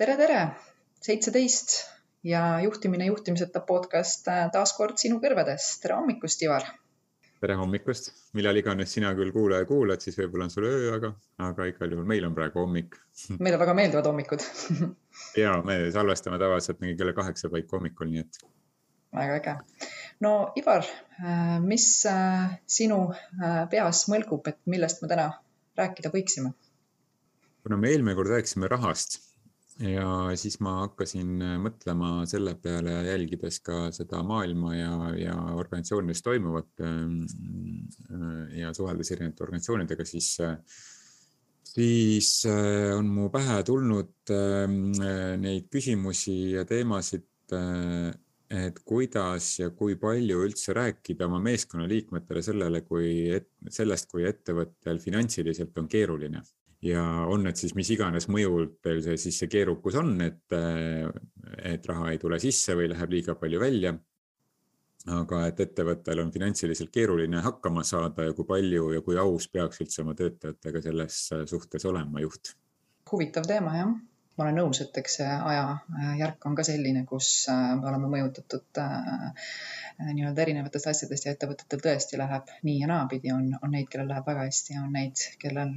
tere, tere, seitseteist ja juhtimine juhtimiseta podcast äh, taas kord sinu kõrvedes. tere hommikust, Ivar. tere hommikust, millal iganes sina küll kuulaja kuulad, siis võib-olla on sul öö, aga, aga igal juhul meil on praegu hommik. meile väga meeldivad hommikud ja me salvestame tavaliselt mingi kella kaheksa paiku hommikul, nii et. väga äge. no Ivar, äh, mis äh, sinu peas mõlgub, et millest me täna rääkida võiksime? kuna me eelmine kord rääkisime rahast ja siis ma hakkasin äh, mõtlema selle peale, jälgides ka seda maailma ja, ja organisatsioonides toimuvat ähm, äh, ja suheldes erinevate organisatsioonidega, siis, äh, siis on mu pähe tulnud ähm, neid küsimusi ja teemasid, et kuidas ja kui palju üldse rääkida oma meeskonnaliikmetele sellele, kui, sellest, kui ettevõttel finantsiliselt on keeruline ja on need siis mis iganes mõjul teil see siis see keerukus on, et, et raha ei tule sisse või läheb liiga palju välja. aga et ettevõttel on finantsiliselt keeruline hakkama saada ja kui palju ja kui aus peaks üldse oma töötajatega selles suhtes olema juht? huvitav teema jah ma olen nõus, et eks see ajajärk on ka selline, kus äh, me oleme mõjutatud äh, nii-öelda erinevatest asjadest ja ettevõtetel tõesti läheb nii ja naapidi, on, on neid, kellel läheb väga hästi ja on neid, kellel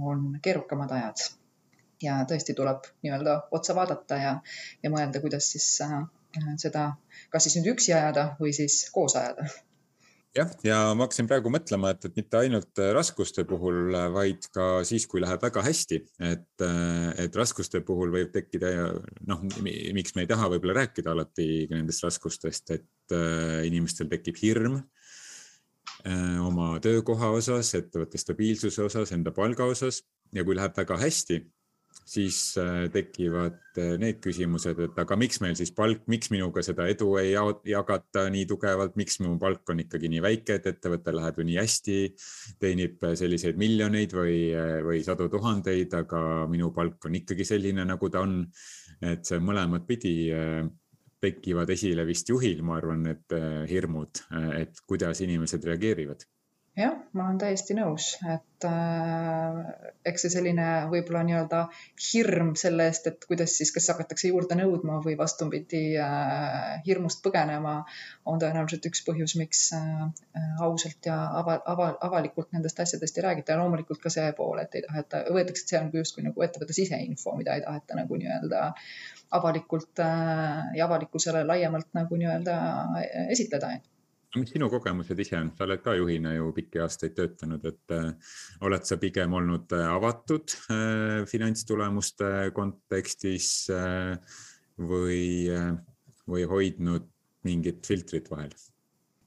on keerukamad ajad. ja tõesti tuleb nii-öelda otsa vaadata ja, ja mõelda, kuidas siis äh, seda, kas siis nüüd üksi ajada või siis koos ajada jah, ja ma hakkasin praegu mõtlema, et, et mitte ainult raskuste puhul, vaid ka siis, kui läheb väga hästi, et, et raskuste puhul võib tekkida noh, miks me ei taha võib-olla rääkida alati nendest raskustest, et äh, inimestel tekib hirm Äh, oma töökoha osas, ettevõtte stabiilsuse osas, enda palga osas ja kui läheb väga hästi, siis äh, tekivad äh, need küsimused, et aga miks meil siis palk, miks minuga seda edu ei jagata nii tugevalt, miks mu palk on ikkagi nii väike, et ettevõttel läheb ju nii hästi, teenib selliseid miljoneid või, või sadu tuhandeid, aga minu palk on ikkagi selline, nagu ta on. et see mõlemat pidi tekivad esile vist juhil, ma arvan, need äh, hirmud, äh, et kuidas inimesed reageerivad. Jah, ma olen täiesti nõus, et äh, eks see selline võib-olla nii-öelda hirm selle eest, et kuidas siis, kas hakatakse juurde nõudma või vastupidi äh, hirmust põgenema, on tõenäoliselt üks põhjus, miks äh, ausalt ja ava, ava, avalikult nendest asjadest ei räägita. Ja loomulikult ka see pool, et ei taheta, võetakse, et see on justkui nagu ettevõtte siseinfo, mida ei taheta nagu nii-öelda avalikult äh, ja avalikkusele laiemalt nagu nii-öelda esitleda mis sinu kogemused ise on, sa oled ka juhina ju pikki aastaid töötanud, et äh, oled sa pigem olnud äh, avatud äh, finantstulemuste kontekstis äh, või äh,, või hoidnud mingit filtrit vahel?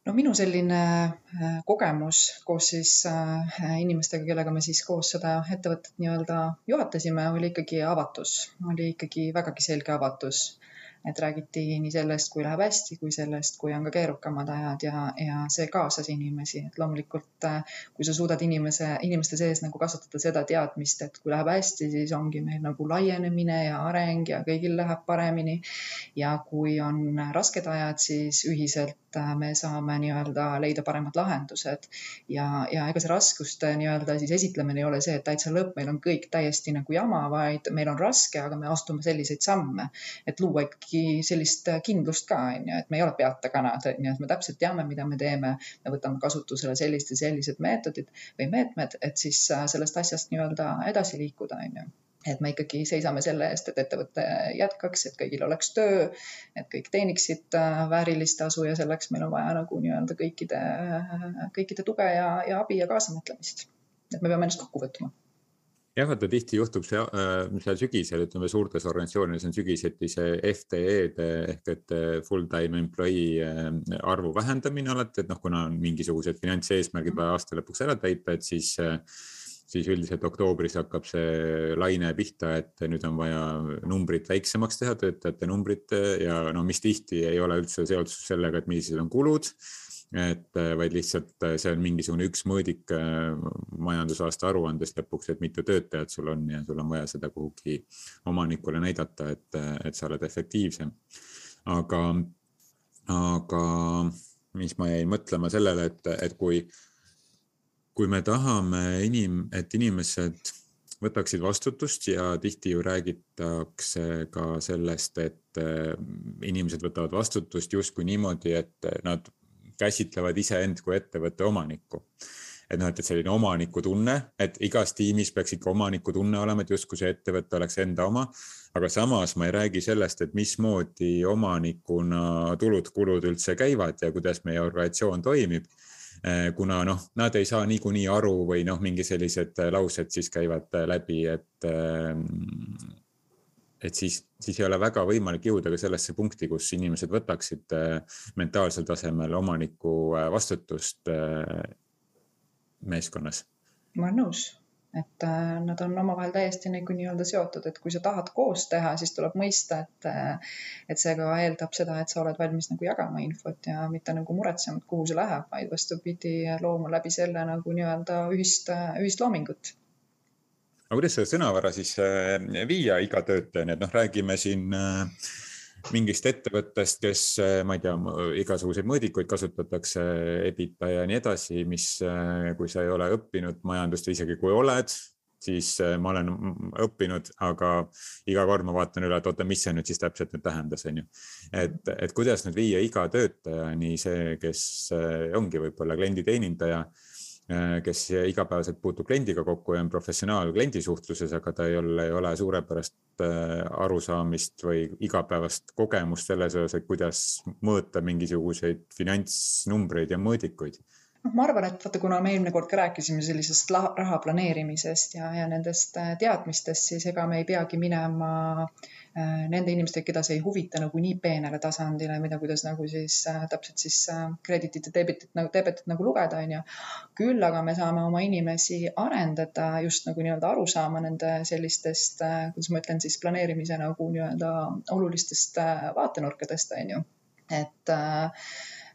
no minu selline äh, kogemus koos siis äh, inimestega, kellega me siis koos seda ettevõtet nii-öelda juhatasime, oli ikkagi avatus, oli ikkagi vägagi selge avatus et räägiti nii sellest, kui läheb hästi, kui sellest, kui on ka keerukamad ajad ja, ja see kaasas inimesi, et loomulikult äh, kui sa suudad inimese, inimeste sees nagu kasvatada seda teadmist, et kui läheb hästi, siis ongi meil nagu laienemine ja areng ja kõigil läheb paremini. ja kui on rasked ajad, siis ühiselt äh, me saame nii-öelda leida paremad lahendused ja, ja ega see raskuste nii-öelda siis esitlemine ei ole see, et täitsa lõpp, meil on kõik täiesti nagu jama, vaid meil on raske, aga me astume selliseid samme, et luua ikkagi sellist kindlust ka, on ju, et me ei ole peatakanad, on ju, et me täpselt teame, mida me teeme. me võtame kasutusele sellised ja sellised meetodid või meetmed, et siis äh, sellest asjast nii-öelda edasi liikuda, on ju et me ikkagi seisame selle eest, et ettevõte jätkaks, et kõigil oleks töö, et kõik teeniksid äh, väärilist tasu ja selleks meil on vaja nagu nii-öelda kõikide, kõikide tuge ja, ja abi ja kaasamõtlemist. et me peame ennast kokku võtma jah, vaata tihti juhtub see äh, seal sügisel, ütleme suurtes organisatsioonides on sügiseti see FTE-de ehk et äh, full-time employee äh, arvu vähendamine alati, et noh, kuna on mingisugused finantseesmärgid vaja aasta lõpuks ära täita, et siis siis üldiselt oktoobris hakkab see laine pihta, et nüüd on vaja numbrit väiksemaks teha, töötajate numbrit ja no mis tihti ei ole üldse seotud sellega, et millised on kulud et vaid lihtsalt see on mingisugune üks mõõdik äh, majandusaasta aruandest lõpuks, et mitu töötajat sul on ja sul on vaja seda kuhugi omanikule näidata, et, et sa oled efektiivsem. aga, aga mis ma jäin mõtlema sellele, et, et kui, kui me tahame inim-, et inimesed võtaksid vastutust ja tihti ju räägitakse ka sellest, et inimesed võtavad vastutust justkui niimoodi, et nad käsitlevad iseend kui ettevõtte omanikku et noh, et, et selline omanikutunne, et igas tiimis peaks ikka omanikutunne olema, et justkui see ettevõte oleks enda oma. aga samas ma ei räägi sellest, et mismoodi omanikuna tulud-kulud üldse käivad ja kuidas meie organisatsioon toimib eh, kuna noh, nad ei saa niikuinii aru või noh, mingi sellised laused siis käivad läbi, et eh, et siis, siis ei ole väga võimalik jõuda ka sellesse punkti, kus inimesed võtaksid eh, mentaalsel tasemel omaniku vastutust meeskonnas? ma olen nõus, et äh, nad on omavahel täiesti nagu nii-öelda seotud, et kui sa tahad koos teha, siis tuleb mõista, et, äh, et see ka eeldab seda, et sa oled valmis nagu jagama infot ja mitte nagu muretsema, et kuhu see läheb, vaid vastupidi, looma läbi selle nagu nii-öelda ühist, ühist loomingut. Aga kuidas seda sõnavara siis äh, viia iga töötajani, et noh, räägime siin äh, mingist ettevõttest, kes, eh, ma ei tea, igasuguseid mõõdikuid kasutatakse, EBITA ja nii edasi, mis, eh, kui sa ei ole õppinud majandust või isegi kui oled, siis eh, ma olen õppinud, aga iga kord ma vaatan üle, et oota, mis see nüüd siis täpselt nüüd tähendas, on ju. et, et kuidas nüüd viia iga töötajani see, kes ongi võib-olla klienditeenindaja kes igapäevaselt puutub kliendiga kokku ja on professionaal kliendisuhtluses, aga ta ei ole, ei ole suurepärast äh, arusaamist või igapäevast kogemust selles osas, et kuidas mõõta mingisuguseid finantsnumbreid ja mõõdikuid noh, ma arvan, et vaata, kuna me eelmine kord ka rääkisime sellisest raha planeerimisest ja, ja nendest äh, teadmistest, siis ega me ei peagi minema äh, nende inimestega, keda see ei huvita nagu nii peenele tasandile, mida, kuidas nagu siis äh, täpselt siis kreditit ja debitit nagu, debitit nagu lugeda, onju. küll aga me saame oma inimesi arendada just nagu nii-öelda aru saama nende sellistest, kuidas ma ütlen siis planeerimise nagu nii-öelda olulistest vaatenurkadest, onju. et äh,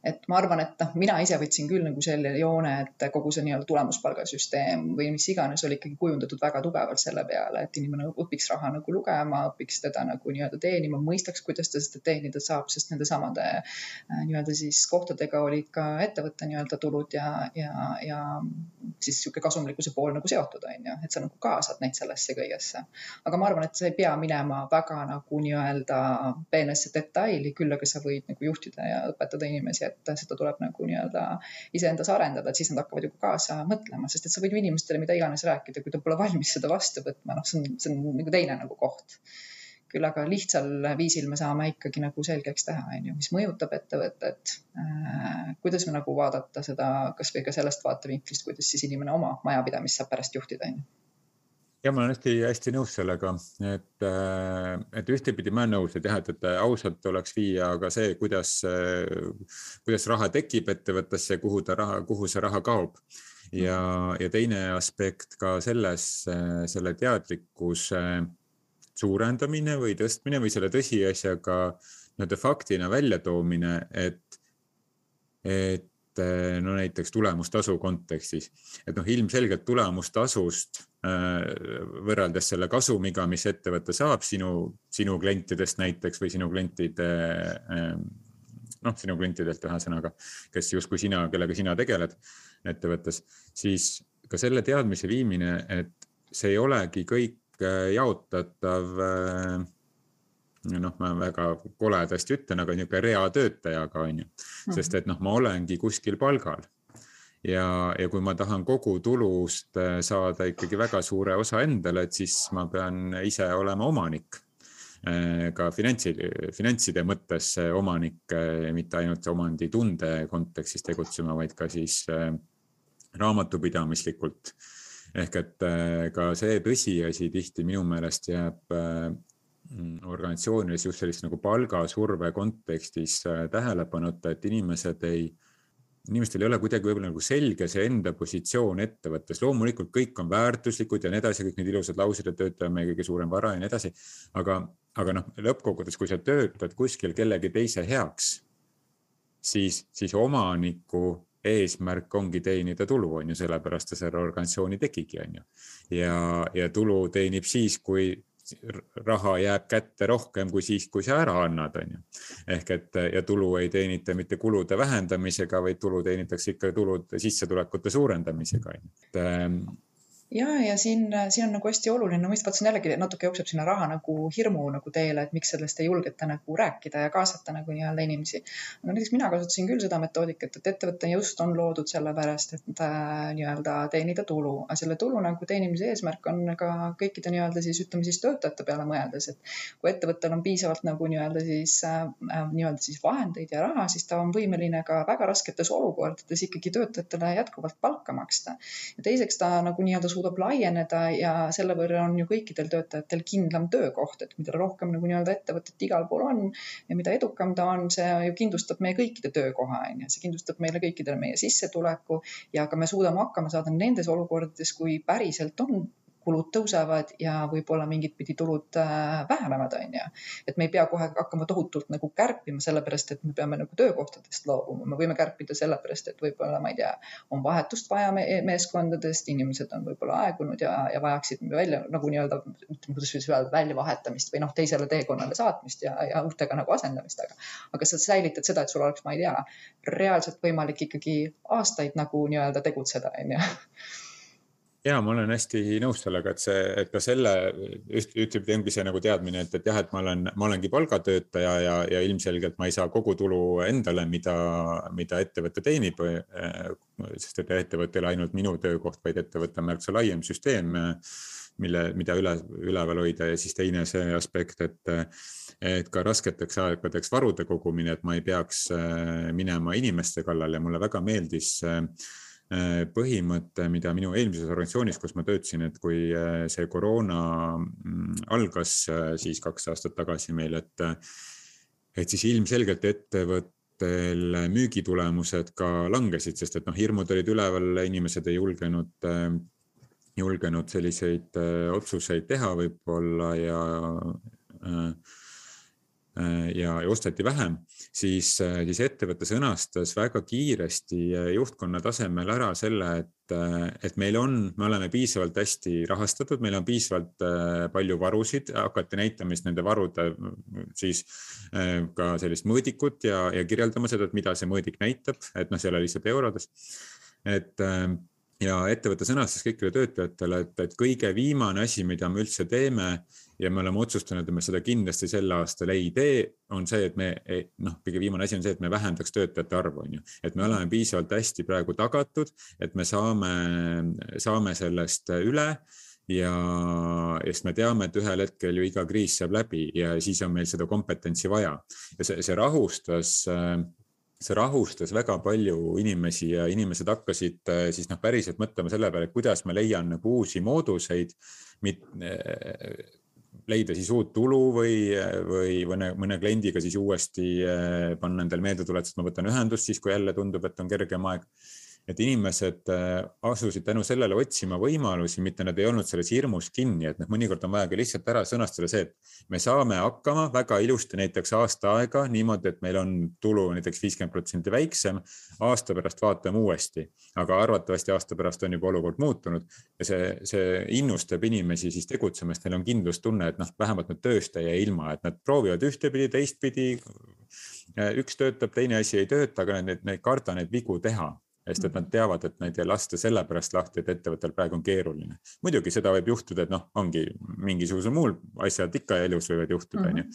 et ma arvan, et noh, mina ise võtsin küll nagu selle joone, et kogu see nii-öelda tulemuspalgasüsteem või mis iganes oli ikkagi kujundatud väga tugevalt selle peale, et inimene õpiks raha nagu lugema, õpiks teda nagu nii-öelda teenima, mõistaks, kuidas ta seda teenida saab, sest nende samade äh, nii-öelda siis kohtadega olid ka ettevõtte nii-öelda tulud ja, ja, ja siis niisugune kasumlikkuse pool nagu seotud, on ju, et sa nagu kaasad neid sellesse kõigesse. aga ma arvan, et sa ei pea minema väga nagu nii-öelda peenesse detaili, küll aga sa võid nagu juhtida ja õpetada inimesi et seda tuleb nagu nii-öelda iseendas arendada, et siis nad hakkavad ju kaasa mõtlema, sest et sa võid ju inimestele mida iganes rääkida, kui ta pole valmis seda vastu võtma, noh, see on, see on nagu teine nagu koht küll aga lihtsal viisil me saame ikkagi nagu selgeks teha, on ju, mis mõjutab ettevõtet äh,. kuidas me nagu vaadata seda kasvõi ka sellest vaatevinklist, kuidas siis inimene oma majapidamist saab pärast juhtida, on ju ja ma olen hästi-hästi nõus sellega, et, äh, et ühtepidi ma olen nõus, et jah, et, et ausalt tuleks viia ka see, kuidas, kuidas raha tekib ettevõttesse, kuhu ta raha, kuhu see raha kaob. ja, ja teine aspekt ka selles, selle teadlikkuse suurendamine või tõstmine või selle tõsiasjaga nii-öelda faktina väljatoomine, et, et no näiteks tulemustasu kontekstis, et noh, ilmselgelt tulemustasust Äh, võrreldes selle kasumiga, mis ettevõte saab sinu, sinu klientidest näiteks või sinu klientide ähm, noh, sinu klientidelt ühesõnaga, kes justkui sina, kellega sina tegeled ettevõttes, siis ka selle teadmise viimine, et see ei olegi kõik äh, jaotatav äh, noh, ma väga koledasti ütlen, aga niisugune reatöötajaga on ju, sest et noh, ma olengi kuskil palgal ja, ja kui ma tahan kogu tulust äh, saada ikkagi väga suure osa endale, et siis ma pean ise olema omanik äh, ka finantsi, finantside mõttes omanik, äh, mitte ainult omanditunde kontekstis tegutsema, vaid ka siis raamatupidamislikult. ehk et ka see tõsiasi tihti minu meelest jääb organisatsioonides just sellist nagu palgasurve kontekstis tähelepanuta, et inimesed ei inimestel ei ole kuidagi võib-olla nagu selge see enda positsioon ettevõttes, loomulikult kõik on väärtuslikud ja nii edasi, kõik need ilusad laused, et töötaja on meie kõige suurem vara ja nii edasi. aga, aga noh, lõppkokkuvõttes, kui sa töötad kuskil kellegi teise heaks, siis, siis omaniku eesmärk ongi teenida tulu, on ju, sellepärast ta selle organisatsiooni tegigi, on ju. ja, ja tulu teenib siis, kui raha jääb kätte rohkem kui siis, kui sa ära annad, on ju. ehk et ja tulu ei teenita mitte kulude vähendamisega, vaid tulu teenitakse ikka tulude, sissetulekute suurendamisega, on ju. et, ähm, ja, ja siin, siin on nagu hästi oluline, ma lihtsalt vaatasin jällegi natuke jookseb sinna raha nagu hirmu nagu teele, et miks sellest ei julgeta nagu rääkida ja kaasata nagu nii-öelda inimesi. aga näiteks mina kasutasin küll seda metoodikat, et ettevõte just on loodud sellepärast, et äh, nii-öelda teenida tulu, aga selle tulu nagu teenimise eesmärk on ka kõikide nii-öelda siis ütleme siis töötajate peale mõeldes, et kui ettevõttel on piisavalt nagu nii-öelda siis äh, nii-öelda siis vahendeid ja raha, siis ta on võimeline ka väga rasketes olukordades ikkagi töötajatele jätkuvalt palka maksta. ja teiseks ta nagu nii-öelda suudab laieneda ja selle võrra on ju kõikidel töötajatel kindlam töökoht, et mida rohkem nagu nii-öelda ettevõtet igal pool on ja mida edukam ta on, see ju kindlustab meie kõikide töökoha, on ju, see kindlustab meile kõikidele meie sissetuleku ja ka me suudame hakkama saada nendes olukordades, kui päriselt on kulud tõusevad ja võib-olla mingit pidi tulud äh, vähenevad, on ju. et me ei pea kohe hakkama tohutult nagu kärpima, sellepärast et me peame nagu töökohtadest loobuma, me võime kärpida sellepärast, et võib-olla ma ei tea, on vahetust vaja me meeskondadest, inimesed on võib-olla aegunud ja, ja vajaksid välja nagu nii-öelda, kuidas siis öelda, väljavahetamist või noh, teisele teekonnale saatmist ja, ja uutega nagu asendamist, aga, aga sa säilitad seda, et sul oleks, ma ei tea, reaalselt võimalik ikkagi aastaid nagu nii-öelda tegutseda, on ju ja ma olen hästi nõus sellega, et see, et ka selle ütleb, ongi see nagu teadmine, et, et jah, et ma olen, ma olengi palgatöötaja ja, ja ilmselgelt ma ei saa kogu tulu endale, mida, mida ettevõte teenib. sest et ettevõte ei ole ainult minu töökoht, vaid ettevõte on märksa laiem süsteem, mille, mida üle, üleval hoida ja siis teine see aspekt, et, et ka rasketeks aegadeks varude kogumine, et ma ei peaks minema inimeste kallale mulle väga meeldis Äh, põhimõte, mida minu eelmises organisatsioonis, kus ma töötasin, et kui äh, see koroona mm, algas äh, siis kaks aastat tagasi meil, et, et siis ilmselgelt ettevõttel müügitulemused ka langesid, sest et noh, hirmud olid üleval, inimesed ei julgenud, julgenud selliseid otsuseid teha võib-olla ja Äh, ja, ja osteti vähem, siis, äh, siis ettevõte sõnastas väga kiiresti äh, juhtkonna tasemel ära selle, et, et meil on, me oleme piisavalt hästi rahastatud, meil on piisavalt palju varusid, hakati näitama siis nende varude siis ka sellist mõõdikut ja, ja kirjeldama seda, et mida see mõõdik näitab, et noh, see ei ole lihtsalt eurodes. et ja ettevõte sõnastas kõikidele töötajatele, et, et kõige viimane asi, mida me üldse teeme ja me oleme otsustanud, et me seda kindlasti sel aastal ei tee, on see, et me noh, kõige viimane asi on see, et me vähendaks töötajate arvu, on ju, et me oleme piisavalt hästi praegu tagatud, et me saame, saame sellest üle ja, ja siis me teame, et ühel hetkel ju iga kriis saab läbi ja siis on meil seda kompetentsi vaja. Ja see, see rahustas see rahustas väga palju inimesi ja inimesed hakkasid siis noh, päriselt mõtlema selle peale, et kuidas ma leian nagu uusi mooduseid, leida siis uut tulu või, või mõne, mõne kliendiga siis uuesti eh, panna endale meeldetuletus, et ma võtan ühendust siis, kui jälle tundub, et on kergem aeg et inimesed äh, asusid tänu sellele otsima võimalusi, mitte nad ei olnud selles hirmus kinni, et noh, mõnikord on vaja ka lihtsalt ära sõnastada see, et me saame hakkama väga ilusti näiteks aasta aega niimoodi, et meil on tulu näiteks viiskümmend protsenti väiksem. aasta pärast vaatame uuesti, aga arvatavasti aasta pärast on juba olukord muutunud ja see, see innustab inimesi siis tegutsema, sest neil on kindlustunne, et noh, vähemalt nad tööst ei jää ilma, et nad proovivad ühtepidi, teistpidi üks töötab, teine asi ei tööta, aga nad ei karda neid vigu teha sest et nad teavad, et neid ei lasta sellepärast lahti, et ettevõttel praegu on keeruline. muidugi seda võib juhtuda, et noh, ongi mingisugusel muul asjad ikka elus võivad juhtuda, onju.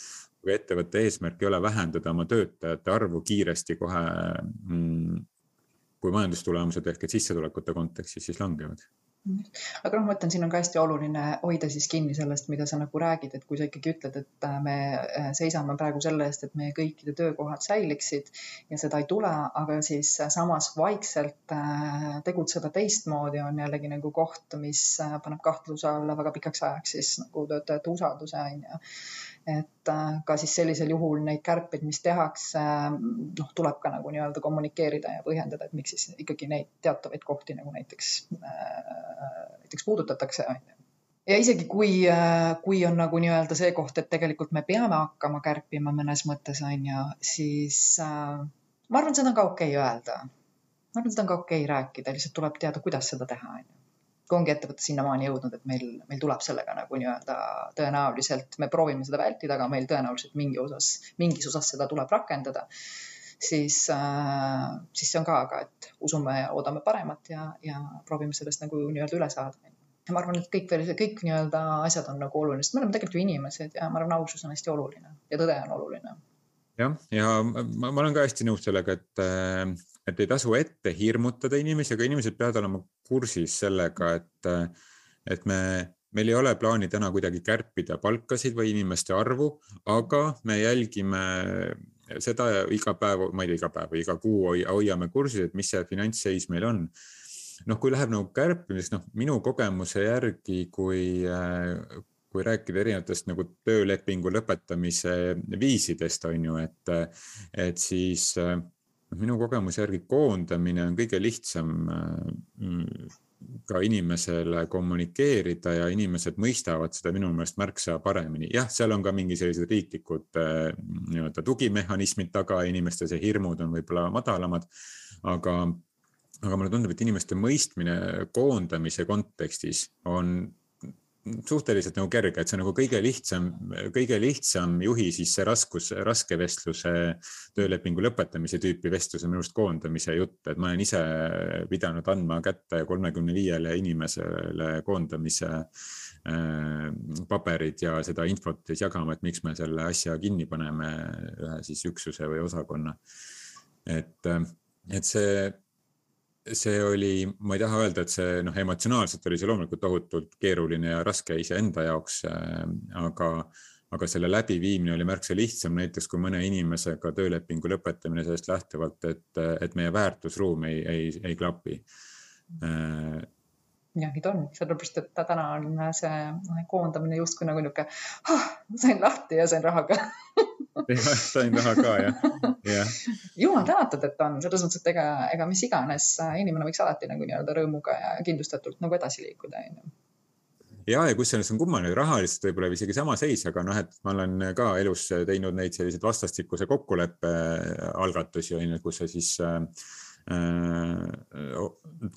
kui ettevõtte eesmärk ei ole vähendada oma töötajate arvu kiiresti kohe mm, kui majandustulemused ehk et sissetulekute kontekstis siis langevad aga noh, ma ütlen, siin on ka hästi oluline hoida siis kinni sellest, mida sa nagu räägid, et kui sa ikkagi ütled, et äh, me äh, seisame praegu selle eest, et meie kõikide töökohad säiliksid ja seda ei tule, aga siis samas vaikselt äh, tegutseda teistmoodi on jällegi nagu koht, mis paneb kahtluse alla väga pikaks ajaks siis nagu töötajate usalduse on ju et äh, ka siis sellisel juhul neid kärpeid, mis tehakse, noh, tuleb ka nagu nii-öelda kommunikeerida ja põhjendada, et miks siis ikkagi neid teatavaid kohti nagu näiteks, äh, näiteks puudutatakse, on ju ja isegi kui, äh, kui on nagu nii-öelda see koht, et tegelikult me peame hakkama kärpima mõnes mõttes, on ju, siis ma arvan, seda on ka okei okay öelda. ma arvan, seda on ka okei okay rääkida, lihtsalt tuleb teada, kuidas seda teha, on ju ongi ettevõte sinnamaani jõudnud, et meil, meil tuleb sellega nagu nii-öelda tõenäoliselt, me proovime seda vältida, aga meil tõenäoliselt mingi osas, mingis osas seda tuleb rakendada, siis äh,, siis see on ka, aga et usume ja loodame paremat ja, ja proovime sellest nagu nii-öelda üle saada. ja ma arvan, et kõik veel, kõik nii-öelda asjad on nagu olulised, me oleme tegelikult ju inimesed ja ma arvan, ausus on hästi oluline ja tõde on oluline. jah, ja ma, ma olen ka hästi nõus sellega, et, et ei tasu ette hirmutada inimesi, aga inimesed peavad olema kursis sellega, et, et me meil ei ole plaani täna kuidagi kärpida palkasid või inimeste arvu, aga me jälgime seda iga päev, ma ei tea, iga päev või iga kuu hoiame kursis, et mis see finantsseis meil on. noh, kui läheb nagu kärpimiseks, noh minu kogemuse järgi, kui, kui rääkida erinevatest nagu töölepingu lõpetamise viisidest on ju, et, et siis noh, minu kogemuse järgi koondamine on kõige lihtsam ka inimesele kommunikeerida ja inimesed mõistavad seda minu meelest märksa paremini. jah, seal on ka mingi sellised riiklikud äh, nii-öelda tugimehhanismid taga, inimeste see hirmud on võib-olla madalamad, aga, aga mulle tundub, et inimeste mõistmine koondamise kontekstis on suhteliselt nagu kerge, et see on nagu kõige lihtsam, kõige lihtsam juhi siis see raskus, raske vestluse, töölepingu lõpetamise tüüpi vestluse minu arust koondamise jutt, et ma olen ise pidanud andma kätte kolmekümne viiele inimesele koondamise äh, paberid ja seda infot siis jagama, et miks me selle asja kinni paneme, ühe siis üksuse või osakonna. et, et see see oli, ma ei taha öelda, et see noh, emotsionaalselt oli see loomulikult tohutult keeruline ja raske iseenda jaoks, äh, aga, aga selle läbiviimine oli märksa lihtsam näiteks kui mõne inimesega töölepingu lõpetamine sellest lähtuvalt, et, et meie väärtusruum ei, ei, ei klapi. Äh, jah, nii ta on, sellepärast et täna on see koondamine justkui nagu niisugune ah,, sain lahti ja sain raha ka sain raha ka jah, jah. jumal tänatud, et on. Selles mõttes, et ega, ega mis iganes inimene võiks alati nagu nii-öelda rõõmuga ja kindlustatult nagu edasi liikuda, onju ja, ja kusjuures on kummaline, rahaliselt võib-olla isegi sama seis, aga noh, et ma olen ka elus teinud neid selliseid vastastikuse kokkuleppe algatusi, on ju, kus sa siis äh, Äh,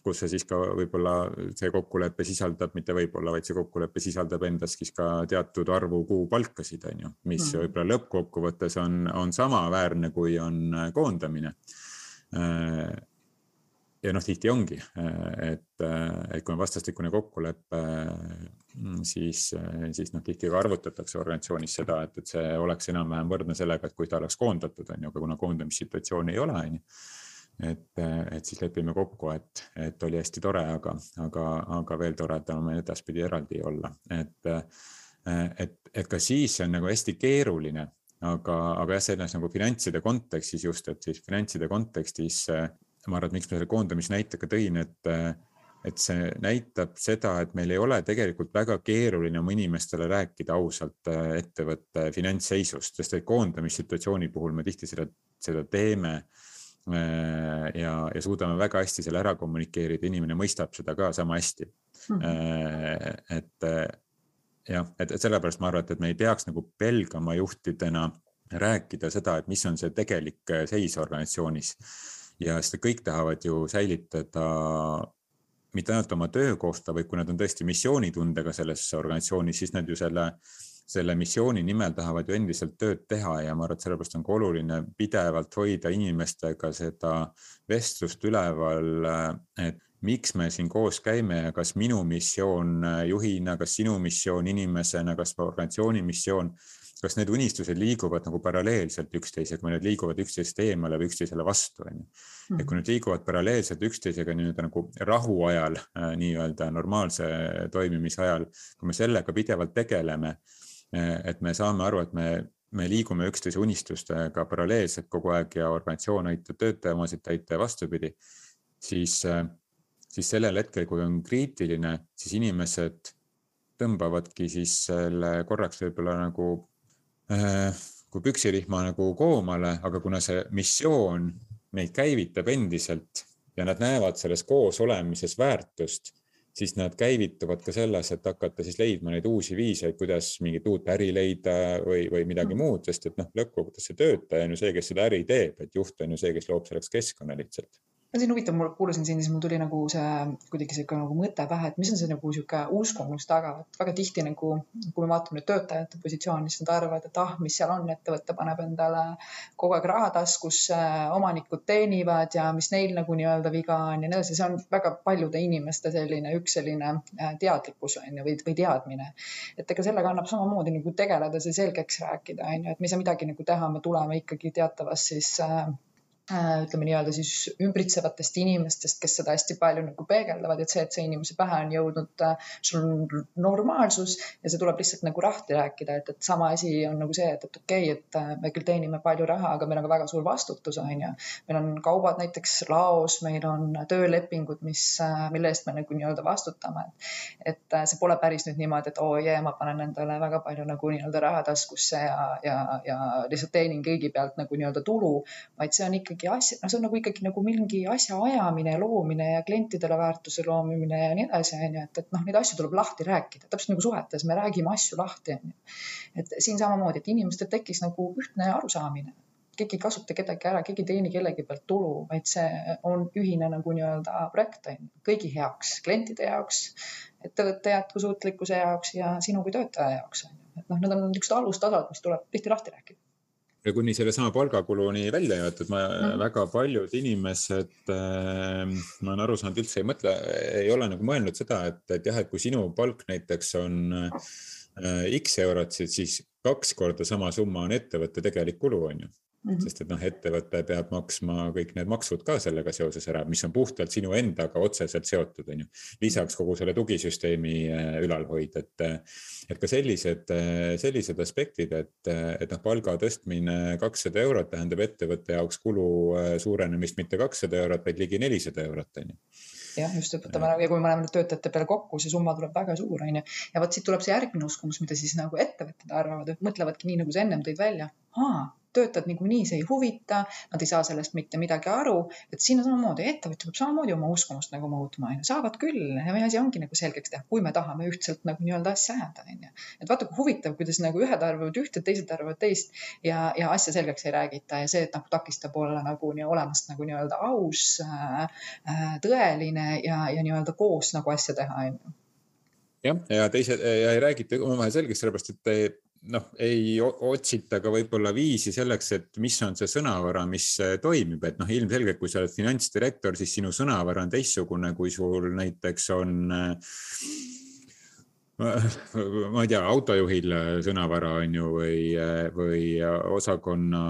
kus see siis ka võib-olla see kokkulepe sisaldab, mitte võib-olla, vaid see kokkulepe sisaldab endas siis ka teatud arvu kuupalkasid, on ju, mis mm. võib-olla lõppkokkuvõttes on, on samaväärne, kui on äh, koondamine. Äh, ja noh, tihti ongi, et, et kui on vastastikune kokkulepe, siis, siis noh, tihti ka arvutatakse organisatsioonis seda, et, et see oleks enam-vähem võrdne sellega, et kui ta oleks koondatud, on ju, aga kuna koondamissituatsiooni ei ole, on ju et, et siis lepime kokku, et, et oli hästi tore, aga, aga, aga veel toredam edaspidi eraldi olla, et, et, et ka siis on nagu hästi keeruline, aga, aga jah, selles nagu finantside kontekstis just, et siis finantside kontekstis ma arvan, et miks ma selle koondamisnäite ka tõin, et, et see näitab seda, et meil ei ole tegelikult väga keeruline oma inimestele rääkida ausalt ettevõtte finantsseisust, sest et koondamissituatsiooni puhul me tihti seda, seda teeme ja, ja suudame väga hästi selle ära kommunikeerida, inimene mõistab seda ka sama hästi mm. -hmm. et jah, et, et sellepärast ma arvan, et, et me ei peaks nagu pelgama juhtidena rääkida seda, et mis on see tegelik seis organisatsioonis. ja seda kõik tahavad ju säilitada mitte ainult oma töökohta, vaid kui nad on tõesti missioonitundega selles organisatsioonis, siis nad ju selle selle missiooni nimel tahavad ju endiselt tööd teha ja ma arvan, et sellepärast on ka oluline pidevalt hoida inimestega seda vestlust üleval, et miks me siin koos käime ja kas minu missioon juhina, kas sinu missioon inimesena, kas organisatsiooni missioon, kas need unistused liiguvad nagu paralleelselt üksteisega või need liiguvad üksteisest eemale või üksteisele vastu, on ju. et kui need liiguvad paralleelselt üksteisega nii-öelda nagu rahuajal, nii-öelda normaalse toimimise ajal, kui me sellega pidevalt tegeleme et me saame aru, et me, me liigume üksteise unistustega paralleelselt kogu aeg ja organisatsioon aitab töötaja omasid täita ja vastupidi, siis, siis sellel hetkel, kui on kriitiline, siis inimesed tõmbavadki siis selle korraks võib-olla nagu äh, kui püksirihma nagu koomale, aga kuna see missioon meid käivitab endiselt ja nad näevad selles koosolemises väärtust, siis nad käivituvad ka selles, et hakata siis leidma neid uusi viise, kuidas mingit uut äri leida või, või midagi mm. muud, sest et noh, lõppkokkuvõttes see töötaja on ju see, kes seda äri teeb, et juht on ju see, kes loob selleks keskkonna lihtsalt no siin huvitav, mul kuulasin sind, siis mul tuli nagu see kuidagi sihuke nagu mõte pähe, et mis on see nagu sihuke uskumus taga, et väga tihti nagu, kui me vaatame nüüd töötajate positsiooni, siis nad arvavad, et ah, mis seal on, ettevõte paneb endale kogu aeg raha taskusse, omanikud teenivad ja mis neil nagu nii-öelda viga on ja nii edasi, see on väga paljude inimeste selline üks selline äh, teadlikkus on ju, või, või teadmine. et ega sellega annab samamoodi nagu tegeleda, see selgeks rääkida, on ju, et me ei saa midagi nagu teha, me tuleme ikkagi teatavast siis Äh, ütleme nii-öelda siis ümbritsevatest inimestest, kes seda hästi palju nagu peegeldavad, et see, et see inimese pähe on jõudnud, äh, sul on normaalsus ja see tuleb lihtsalt nagu lahti rääkida, et, et sama asi on nagu see, et, et okei okay,, et äh, me küll teenime palju raha, aga meil on ka väga suur vastutus, on ju. meil on kaubad näiteks laos, meil on töölepingud, mis, mille eest me nagu nii-öelda vastutame. et see pole päris nüüd niimoodi, et oo oh, jee, ma panen endale väga palju nagu nii-öelda raha taskusse ja, ja, ja lihtsalt teenin kõigi pealt nagu nii-öelda tulu, vaid see on ikkagi mingi asja, no see on nagu ikkagi nagu mingi asja ajamine, loomine ja klientidele väärtuse loomine ja nii edasi, onju, et, et noh, neid asju tuleb lahti rääkida, täpselt nagu suhetes me räägime asju lahti, onju. et siin samamoodi, et inimestel tekkis nagu ühtne arusaamine keegi ei kasuta kedagi ära, keegi ei teeni kellegi pealt tulu, vaid see on ühine nagu nii-öelda projekt on ju, kõigi heaks, klientide jaoks, ettevõtte jätkusuutlikkuse jaoks ja sinu kui töötaja jaoks on ju. et noh, need on niisugused alustasad, mis tuleb tihti lahti rääkida ja kuni sellesama palgakuluni välja jäetud, ma mm. väga paljud inimesed äh,, ma olen aru saanud, üldse ei mõtle, ei ole nagu mõelnud seda, et, et jah, et kui sinu palk näiteks on äh, X eurot, siis kaks korda sama summa on ettevõtte tegelik kulu, on ju Mm -hmm. sest et noh, ettevõte peab maksma kõik need maksud ka sellega seoses ära, mis on puhtalt sinu endaga otseselt seotud, on ju. lisaks kogu selle tugisüsteemi äh, ülalhoid, et, et ka sellised, äh, sellised aspektid, et, et noh, palga tõstmine kakssada eurot tähendab ettevõtte jaoks kulu äh, suurenemist mitte kakssada eurot, vaid ligi nelisada eurot, on ju jah, just, et võtame ja kui me oleme nüüd töötajate peale kokku, see summa tuleb väga suur, onju. ja vot siit tuleb see järgmine uskumus, mida siis nagu ettevõtted arvavad, et mõtlevadki nii, nagu sa ennem tõid välja. aa, töötajad niikuinii see ei huvita, nad ei saa sellest mitte midagi aru, et siin on samamoodi, ettevõtja peab samamoodi oma uskumust nagu muutma, onju, saavad küll. Ja meie asi ongi nagu selgeks teha, kui me tahame ühtselt nagu nii-öelda asja ajada, onju. et vaata, kui huvitav, kuidas nagu ühed arvavad ühte, teised arvavad teist ja, ja asja selgeks ei räägita ja see, et nagu takistab olla nagu nii olemast nagu nii-öelda aus äh,, äh tõeline ja, ja nii-öelda koos nagu asja teha, onju jah, ja teised ja ei räägita omavahel selgeks, sellepärast et noh, ei otsita ka võib-olla viisi selleks, et mis on see sõnavara, mis äh, toimib, et noh, ilmselgelt, kui sa oled finantsdirektor, siis sinu sõnavara on teistsugune, kui sul näiteks on äh, ma ei tea, autojuhil äh, sõnavara on ju või, äh, või osakonna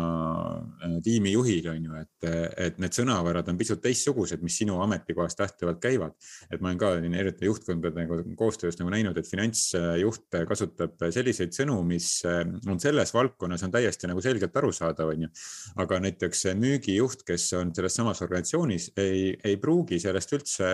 äh, tiimijuhil on ju, et, et need sõnavarad on pisut teistsugused, mis sinu ametikohast lähtuvalt käivad. et ma olen ka erinevate juhtkondadega koostöös nagu näinud, et finantsjuht kasutab selliseid sõnu, mis on selles valdkonnas on täiesti nagu selgelt arusaadav, on ju. aga näiteks müügijuht, kes on selles samas organisatsioonis, ei, ei pruugi sellest üldse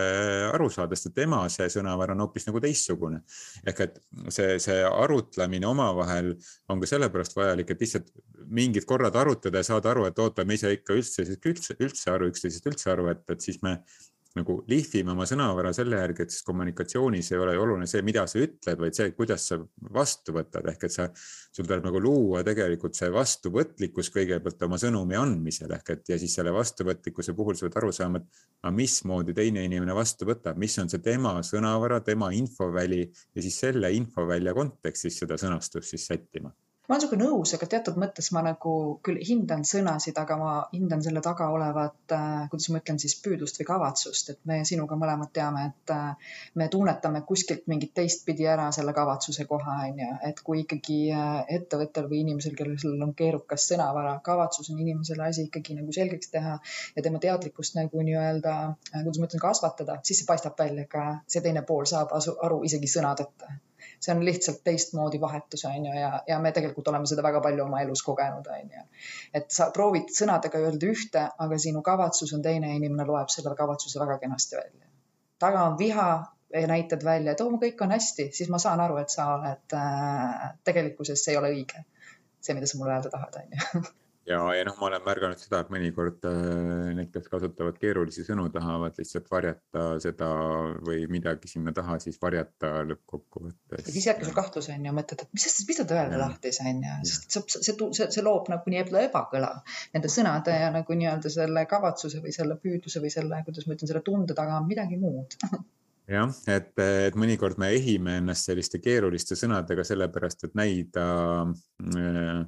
aru saada, sest tema see sõnavara on hoopis nagu teistsugune ehk et see, see arutlemine omavahel on ka sellepärast vajalik, et lihtsalt mingid korrad arutada ja saada aru, et oota, me saa ikka üldse, üldse, üldse aru üksteisest üldse aru, et, et siis me nagu lihvime oma sõnavara selle järgi, et siis kommunikatsioonis ei ole ju oluline see, mida sa ütled, vaid see, kuidas sa vastu võtad, ehk et sa, sul tuleb nagu luua tegelikult see vastuvõtlikkus kõigepealt oma sõnumi andmisel. Ehk et ja siis selle vastuvõtlikkuse puhul sa pead aru saama, et aga mismoodi teine inimene vastu võtab, mis on see tema sõnavara, tema infoväli ja siis selle infovälja kontekstis seda sõnastust siis sättima ma olen sinuga nõus, aga teatud mõttes ma nagu küll hindan sõnasid, aga ma hindan selle taga olevat äh,, kuidas ma ütlen siis püüdlust või kavatsust, et me sinuga mõlemad teame, et äh, me tunnetame kuskilt mingit teistpidi ära selle kavatsuse koha, on ju, et kui ikkagi äh, ettevõttel või inimesel, kellel on keerukas sõnavara, kavatsus on inimesele asi ikkagi nagu selgeks teha ja tema teadlikkust nagu nii-öelda äh,, kuidas ma ütlen, kasvatada, siis see paistab välja ka, see teine pool saab asu, aru isegi sõnadeta see on lihtsalt teistmoodi vahetus, on ju, ja, ja me tegelikult oleme seda väga palju oma elus kogenud, on ju. et sa proovid sõnadega öelda ühte, aga sinu kavatsus on teine, inimene loeb selle kavatsuse väga kenasti välja. taga on viha, näitad välja, et oo, kõik on hästi, siis ma saan aru, et sa oled äh,, tegelikkuses see ei ole õige. see, mida sa mulle öelda tahad, on ju ja, ja noh, ma olen märganud seda, et mõnikord äh, need, kes kasutavad keerulisi sõnu, tahavad lihtsalt varjata seda või midagi sinna taha siis varjata lõppkokkuvõttes. siis jääbki sul kahtlus on ju, mõtled, et mis, mis ta tõele tahtis on ju, sest see, see, see, see loob nagu nii-öelda ebakõla. Nende sõnade ja nagu nii-öelda selle kavatsuse või selle püüdluse või selle, kuidas ma ütlen, selle tunde taga on midagi muud. Jah, et, et mõnikord me ehime ennast selliste keeruliste sõnadega sellepärast, et näida Äh,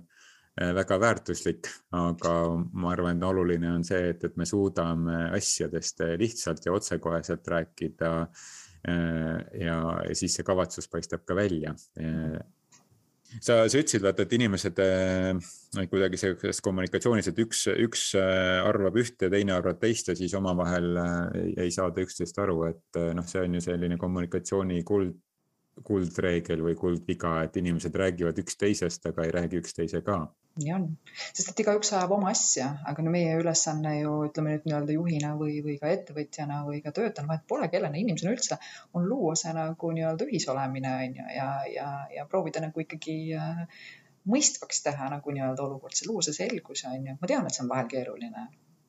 väga väärtuslik, aga ma arvan, et oluline on see, et, et me suudame asjadest lihtsalt ja otsekoheselt rääkida. Äh, ja siis see kavatsus paistab ka välja. Äh, sa, sa ütlesid, vaata, et inimesed kuidagi selles kommunikatsioonis, et üks, üks arvab ühte teine arvab teist ja siis omavahel ei saada üksteist aru, et noh, see on ju selline kommunikatsiooni kuld, kuldreegel või kuldviga, et inimesed räägivad üksteisest, aga ei räägi üksteise ka. Nii on, sest et igaüks ajab oma asja, aga no meie ülesanne ju ütleme nüüd nii-öelda juhina või, või ka ettevõtjana või ka töötajana, vahet pole, kellena inimesena üldse, on luua see nagu nii-öelda ühisolemine on ju ja, ja, ja proovida nagu ikkagi äh, mõistvaks teha nagu nii-öelda olukord, see luua see selgus on ju, ma tean, et see on vahel keeruline.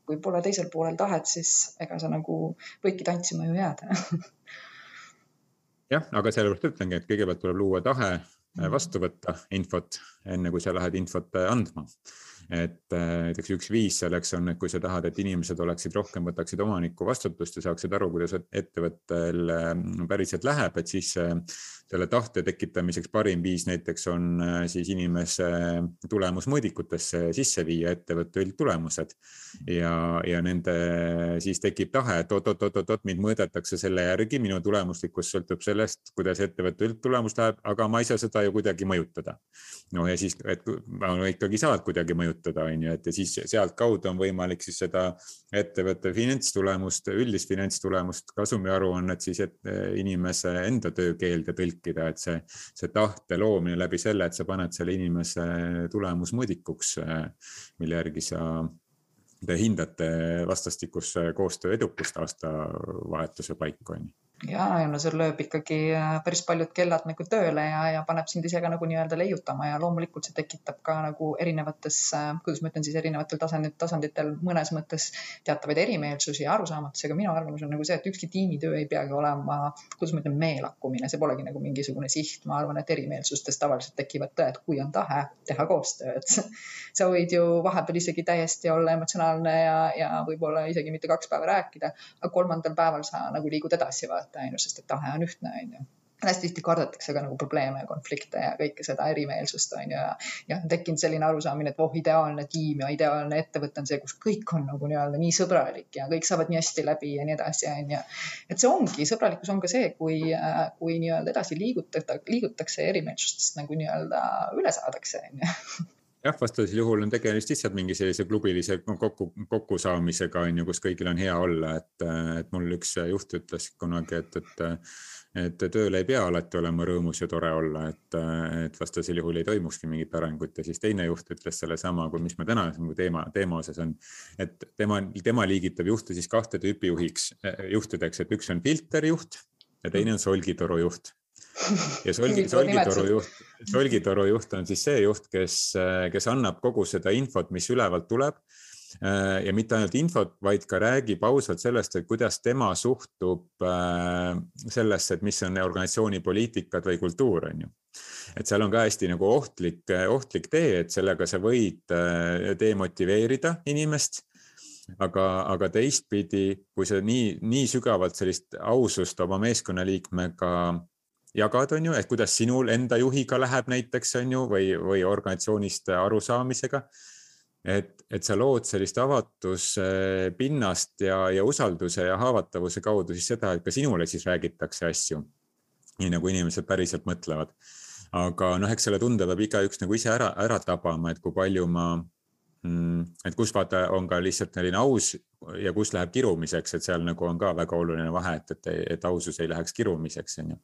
kui pole teisel poolel tahet, siis ega sa nagu võidki tantsima ju jääda jah, aga sellepärast ütlengi, et kõigepealt tuleb luua tahe Äh, vastu võtta infot, enne kui sa lähed infot äh, andma et äh, näiteks üks viis selleks on, et kui sa tahad, et inimesed oleksid rohkem, võtaksid omaniku vastutust ja saaksid aru, kuidas ettevõttel päriselt läheb, et siis selle tahte tekitamiseks parim viis näiteks on siis inimese tulemusmõõdikutesse sisse viia ettevõtte üldtulemused ja, ja nende siis tekib tahe, et oot-oot-oot-oot, mind mõõdetakse selle järgi, minu tulemuslikkus sõltub sellest, kuidas ettevõtte üldtulemus läheb, aga ma ei saa seda ju kuidagi mõjutada. no ja siis, et ma ikkagi saad kuidagi mõjutada mõjutada, on ju, et ja siis sealtkaudu on võimalik siis seda ettevõtte finantstulemust, üldist finantstulemust, kasumiaruannet siis et, inimese enda töökeelde tõlkida, et see, see tahte loomine läbi selle, et sa paned selle inimese tulemusmõõdikuks, mille järgi sa te hindate vastastikuse koostöö edukust aastavahetuse paiku, on ju ja, see lööb ikkagi äh, päris paljud kellad nagu tööle ja, ja paneb sind ise ka nagu nii-öelda leiutama ja loomulikult see tekitab ka nagu erinevates, äh, kuidas ma ütlen siis erinevatel tasandit, tasanditel mõnes mõttes teatavaid erimeelsusi ja arusaamatusi, aga minu arvamus on nagu see, et ükski tiimitöö ei peagi olema, kuidas ma ütlen, meelakkumine, see polegi nagu mingisugune siht, ma arvan, et erimeelsustes tavaliselt tekivad tõed, kui on tahe teha koostööd. sa võid ju vahepeal isegi täiesti olla emotsionaalne ja, ja võib-olla isegi mitte kaks päeva rääkida, aga kolmandal päeval sa nagu liigud edasi vaata vaadata, on ju, sest et tahe on ühtne, on ju hästi tihti kardetakse ka nagu probleeme ja konflikte ja kõike seda erimeelsust on ju ja, ja on tekkinud selline arusaamine, et voh, ideaalne tiim ja ideaalne ettevõte on see, kus kõik on nagu nii-öelda nii sõbralik ja kõik saavad nii hästi läbi ja nii edasi, on ju. et see ongi, sõbralikkus on ka see, kui, kui nii-öelda edasi liigutada, liigutakse erimeelsustest nagu nii-öelda üle saadakse, on ju jah, vastasel juhul on tegemist lihtsalt mingi sellise klubilise kokku, kokkusaamisega on ju, kus kõigil on hea olla, et, et mul üks juht ütles kunagi, et, et et tööl ei pea alati olema rõõmus ja tore olla, et, et vastasel juhul ei toimukski mingit arengut ja siis teine juht ütles sellesama, kui mis me täna teema, teema osas on. et tema, tema liigitab juhte siis kahte tüüpi juhiks, juhtideks, et üks on filterjuht ja teine on solgitoru juht ja solgi, solgitoru juht, solgitoru juht on siis see juht, kes, kes annab kogu seda infot, mis ülevalt tuleb ja mitte ainult infot, vaid ka räägib ausalt sellest, et kuidas tema suhtub äh, sellesse, et mis on organisatsiooni poliitikad või kultuur, on ju. et seal on ka hästi nagu ohtlik, ohtlik tee, et sellega sa võid äh, demotiveerida inimest aga, aga teistpidi, kui sa nii, nii sügavalt sellist ausust oma meeskonnaliikmega jagad, on ju, et kuidas sinul enda juhiga läheb näiteks, on ju, või, või organisatsioonist arusaamisega. et, et sa lood sellist avatuspinnast ja, ja usalduse ja haavatavuse kaudu siis seda, et ka sinule siis räägitakse asju. nii nagu inimesed päriselt mõtlevad. aga noh, eks selle tunde peab igaüks nagu ise ära, ära tabama, et kui palju ma mm, et kus vaata, on ka lihtsalt selline aus ja kus läheb kirumiseks, et seal nagu on ka väga oluline vahe, et, et, et ausus ei läheks kirumiseks, on ju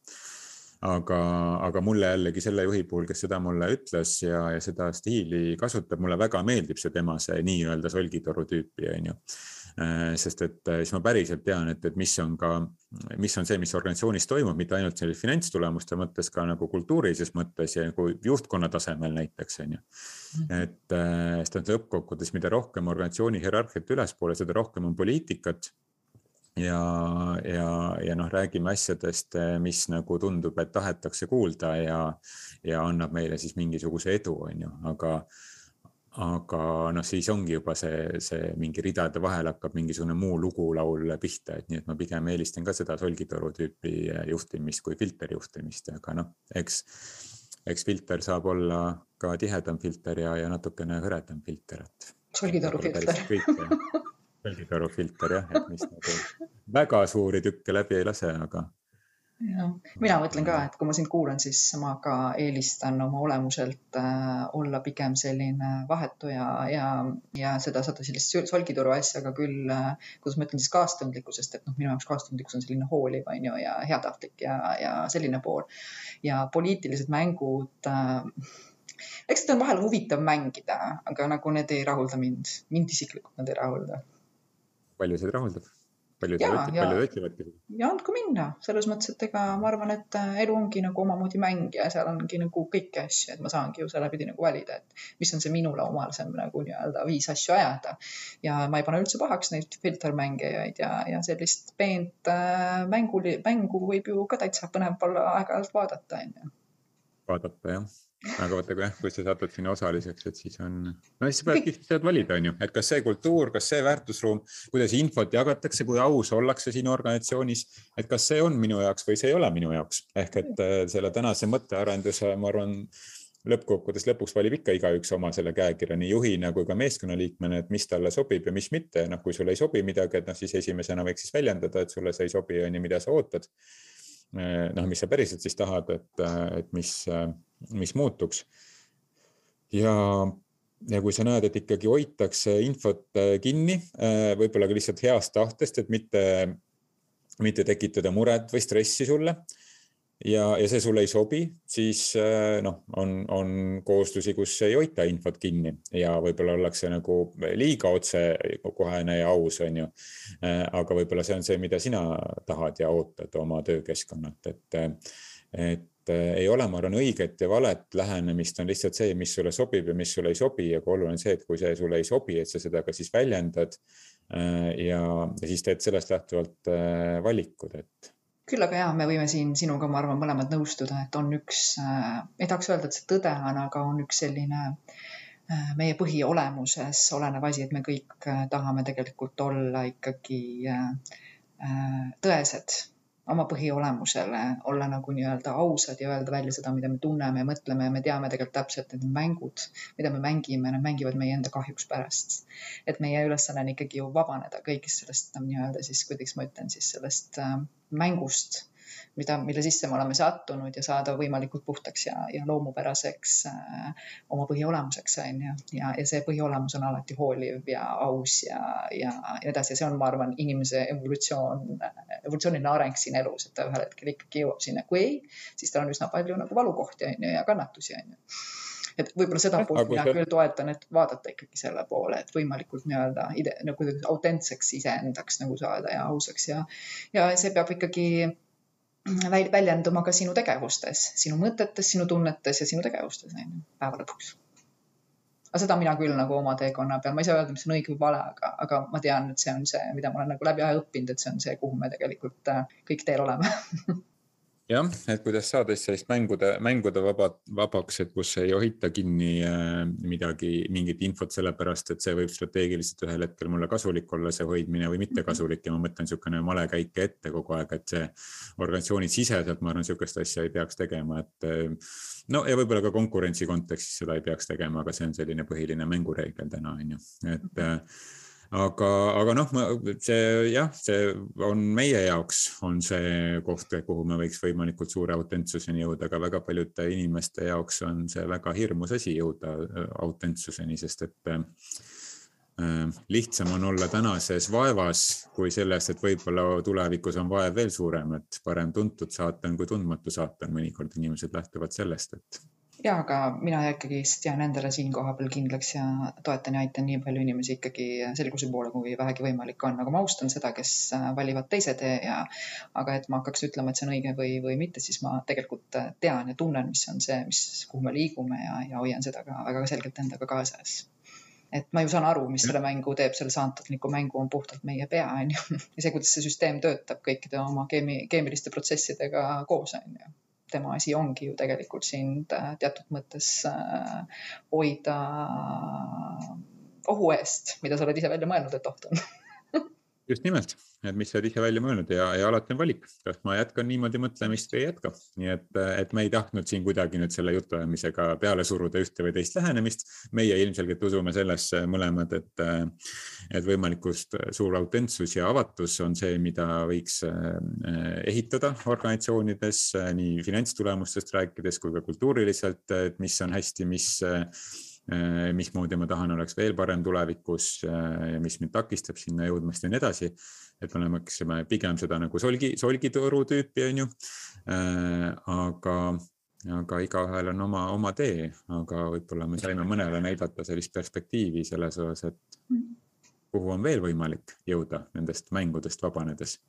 aga, aga mulle jällegi selle juhi puhul, kes seda mulle ütles ja, ja seda stiili kasutab, mulle väga meeldib see tema see nii-öelda solgitoru tüüpi, onju. sest et siis ma päriselt tean, et, et mis on ka, mis on see, mis organisatsioonis toimub, mitte ainult sellise finantstulemuste mõttes, ka nagu kultuurilises mõttes ja nagu juhtkonna tasemel näiteks on ju. Mhm. et sest et lõppkokkuvõttes, mida rohkem organisatsiooni hierarhiat ülespoole, seda rohkem on poliitikat ja, ja, ja noh, räägime asjadest, mis nagu tundub, et tahetakse kuulda ja, ja annab meile siis mingisuguse edu, on ju, aga aga noh, siis ongi juba see, see mingi ridade vahel hakkab mingisugune muu lugulaul pihta, et nii et ma pigem eelistan ka seda solgitoru tüüpi juhtimist kui filterjuhtimist, aga noh, eks, eks filter saab olla ka tihedam filter ja, ja natukene hõredam filter, et. solgitoru filter solgitoru filter jah, et mis nagu väga suuri tükke läbi ei lase, aga jah, mina mõtlen ka, et kui ma sind kuulan, siis ma ka eelistan oma olemuselt äh, olla pigem selline vahetu ja, ja, ja seda, seda sellist solgituru asja, aga küll äh,, kuidas ma ütlen siis kaastundlikkusest, et noh, minu jaoks kaastundlikkus on selline hooliv, on ju, ja heatahtlik ja, ja selline pool. ja poliitilised mängud äh, eks seda on vahel huvitav mängida, aga nagu need ei rahulda mind, mind isiklikult nad ei rahulda. Palju see rahuldab? paljud, paljud otsivadki ja andku minna, selles mõttes, et ega ma arvan, et äh, elu ongi nagu omamoodi mäng ja seal ongi nagu kõiki asju, et ma saangi ju seeläbi nagu valida, et mis on see minule omasem nagu nii-öelda viis asju ajada. ja ma ei pane üldse pahaks neid filtermängijaid ja, ja sellist peent äh, mängu, mängu võib ju ka täitsa põnev olla aeg-ajalt vaadata, onju. vaadata jah aga vaata, kui jah, kui sa satud sinna osaliseks, et siis on, no siis sa peadki, saad valida, on ju, et kas see kultuur, kas see väärtusruum, kuidas infot jagatakse, kui aus ollakse sinu organisatsioonis, et kas see on minu jaoks või see ei ole minu jaoks. ehk et äh, selle tänase mõttearenduse, ma arvan, lõppkokkuvõttes lõpuks valib ikka igaüks oma selle käekirja nii juhina kui ka meeskonnaliikmena, et mis talle sobib ja mis mitte. noh, kui sulle ei sobi midagi, et noh, siis esimesena võiks siis väljendada, et sulle see ei sobi, on ju, mida sa ootad. Äh, noh, mis sa päriselt siis tahad, et, äh, et mis mis muutuks. ja, ja kui sa näed, et ikkagi hoitakse infot kinni, võib-olla ka lihtsalt heast tahtest, et mitte, mitte tekitada muret või stressi sulle ja, ja see sulle ei sobi, siis äh, noh, on, on kooslusi, kus ei hoita infot kinni ja võib-olla ollakse nagu liiga otsekohene ja aus, on ju. aga võib-olla see on see, mida sina tahad ja ootad oma töökeskkonnalt, et, et ei ole, ma arvan, õiget ja valet lähenemist, on lihtsalt see, mis sulle sobib ja mis sulle ei sobi, aga oluline on see, et kui see sulle ei sobi, et sa seda ka siis väljendad. Ja, ja siis teed sellest lähtuvalt äh, valikud, et küll aga jaa, me võime siin sinuga, ma arvan, mõlemad nõustuda, et on üks äh,, ei tahaks öelda, et see tõde on, aga on üks selline äh, meie põhiolemuses olenev asi, et me kõik äh, tahame tegelikult olla ikkagi tõesed oma põhiolemusele, olla nagu nii-öelda ausad ja öelda välja seda, mida me tunneme ja mõtleme ja me teame tegelikult täpselt, et need mängud, mida me mängime, need mängivad meie enda kahjuks pärast. et meie ülesanne on ikkagi ju vabaneda kõigist sellest nii-öelda siis, kuidas ma ütlen siis sellest äh, mängust mida, mille sisse me oleme sattunud ja saada võimalikult puhtaks ja, ja loomupäraseks äh, oma põhiolemuseks, on ju. ja, ja see põhiolemus on alati hooliv ja aus ja, ja, nii edasi ja see on, ma arvan, inimese evolutsioon, evolutsiooniline areng siin elus, et ta ühel hetkel ikkagi jõuab sinna. kui ei, siis tal on üsna palju nagu valukohti, on ju, ja kannatusi, on ju et võib-olla seda poolt mina küll toetan, et vaadata ikkagi selle poole, et võimalikult nii-öelda nagu autentseks iseendaks nagu saada ja ausaks ja, ja see peab ikkagi väljenduma ka sinu tegevustes, sinu mõtetes, sinu tunnetes ja sinu tegevustes, on ju, päeva lõpuks. aga seda mina küll nagu oma teekonna peal, ma ei saa öelda, mis on õige või vale, aga, aga ma tean, et see on see, mida ma olen nagu läbi aja õppinud, et see on see, kuhu me tegelikult äh, kõik teel oleme jah, et kuidas saada siis sellist mängude, mängude vaba, vabaks, et kus ei hoita kinni äh, midagi, mingit infot, sellepärast et see võib strateegiliselt ühel hetkel mulle kasulik olla, see hoidmine või mitte mhm. kasulik. Ja ma mõtlen niisugune malekäik ette kogu aeg, et see organisatsiooni siseselt, ma arvan, niisugust asja ei peaks tegema, et äh, no ja võib-olla ka konkurentsi kontekstis seda ei peaks tegema, aga see on selline põhiline mängureegel täna on ju, et mm -hmm aga, aga noh, see jah, see on meie jaoks on see koht, kuhu me võiks võimalikult suure autentsuseni jõuda, aga väga paljude inimeste jaoks on see väga hirmus asi jõuda äh, autentsuseni, sest et äh, lihtsam on olla tänases vaevas kui selles, et võib-olla tulevikus on vaev veel suurem, et parem tuntud saatan kui tundmatu saatan, mõnikord inimesed lähtuvad sellest, et ja, aga mina ikkagist jään endale siin kohapeal kindlaks ja toetan ja aitan nii palju inimesi ikkagi selguse poole, kui vähegi võimalik on, aga ma austan seda, kes äh, valivad teise tee ja aga et ma hakkaks ütlema, et see on õige või, või mitte, siis ma tegelikult tean ja tunnen, mis on see, mis, kuhu me liigume ja, ja hoian seda ka väga selgelt endaga kaasas. Et ma ju saan aru, mis selle mängu teeb, selle saantotliku mängu on puhtalt meie pea, on ju. ja see, kuidas see süsteem töötab kõikide oma keemi-, keemiliste protsessidega koos, on ju tema asi ongi ju tegelikult sind äh, teatud mõttes äh, hoida ohu eest, mida sa oled ise välja mõelnud, et oht on. Just nimelt, et mis sa oled ise välja mõelnud ja, ja alati on valik, kas ma jätkan niimoodi mõtlemist või ei jätka. nii et, et me ei tahtnud siin kuidagi nüüd selle jutuajamisega peale suruda ühte või teist lähenemist. meie ilmselgelt usume sellesse mõlemad, et, et võimalikust suur autentsus ja avatus on see, mida võiks eh, ehitada organisatsioonides nii finantstulemustest rääkides kui ka kultuuriliselt, et mis on hästi, mis Äh, mismoodi ma tahan, oleks veel parem tulevikus äh, ja mis mind takistab sinna jõudmast ja nii edasi. et me oleksime pigem seda nagu solgi, solgitoru tüüpi, on ju. Äh, aga, aga igaühel on oma, oma tee, aga võib-olla me saime mõnele näidata sellist perspektiivi selles osas, et kuhu on veel võimalik jõuda nendest mängudest vabanedes.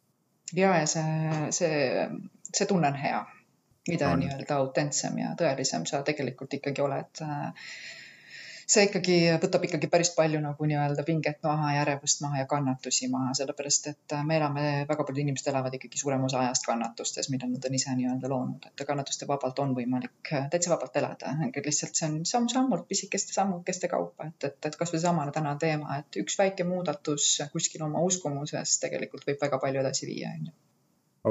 ja, ja see, see, see tunne on hea mida nii-öelda autentsem ja tõelisem sa tegelikult ikkagi oled see ikkagi võtab ikkagi päris palju nagu nii-öelda pinget maha ja ärevust maha ja kannatusi maha, sellepärast et äh, me elame, väga paljud inimesed elavad ikkagi suurema osa ajast kannatustes, mida nad on ise nii-öelda loonud, et kannatuste vabalt on võimalik äh, täitsa vabalt elada, lihtsalt see on samm-sammult pisikeste sammukeste kaupa, et, et, et kasvõi seesama tänane teema, et üks väike muudatus kuskil oma uskumuses tegelikult võib väga palju edasi viia, on ju.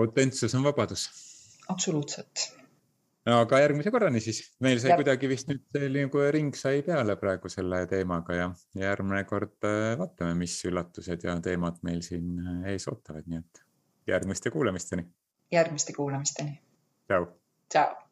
autentsus on vabadus. absoluutselt aga järgmise korrani siis. meil sai ja. kuidagi vist nüüd nagu ring sai peale praegu selle teemaga ja järgmine kord äh, vaatame, mis üllatused ja teemad meil siin äh, ees ootavad, nii et järgmiste kuulamisteni. järgmiste kuulamisteni. tšau. tšau.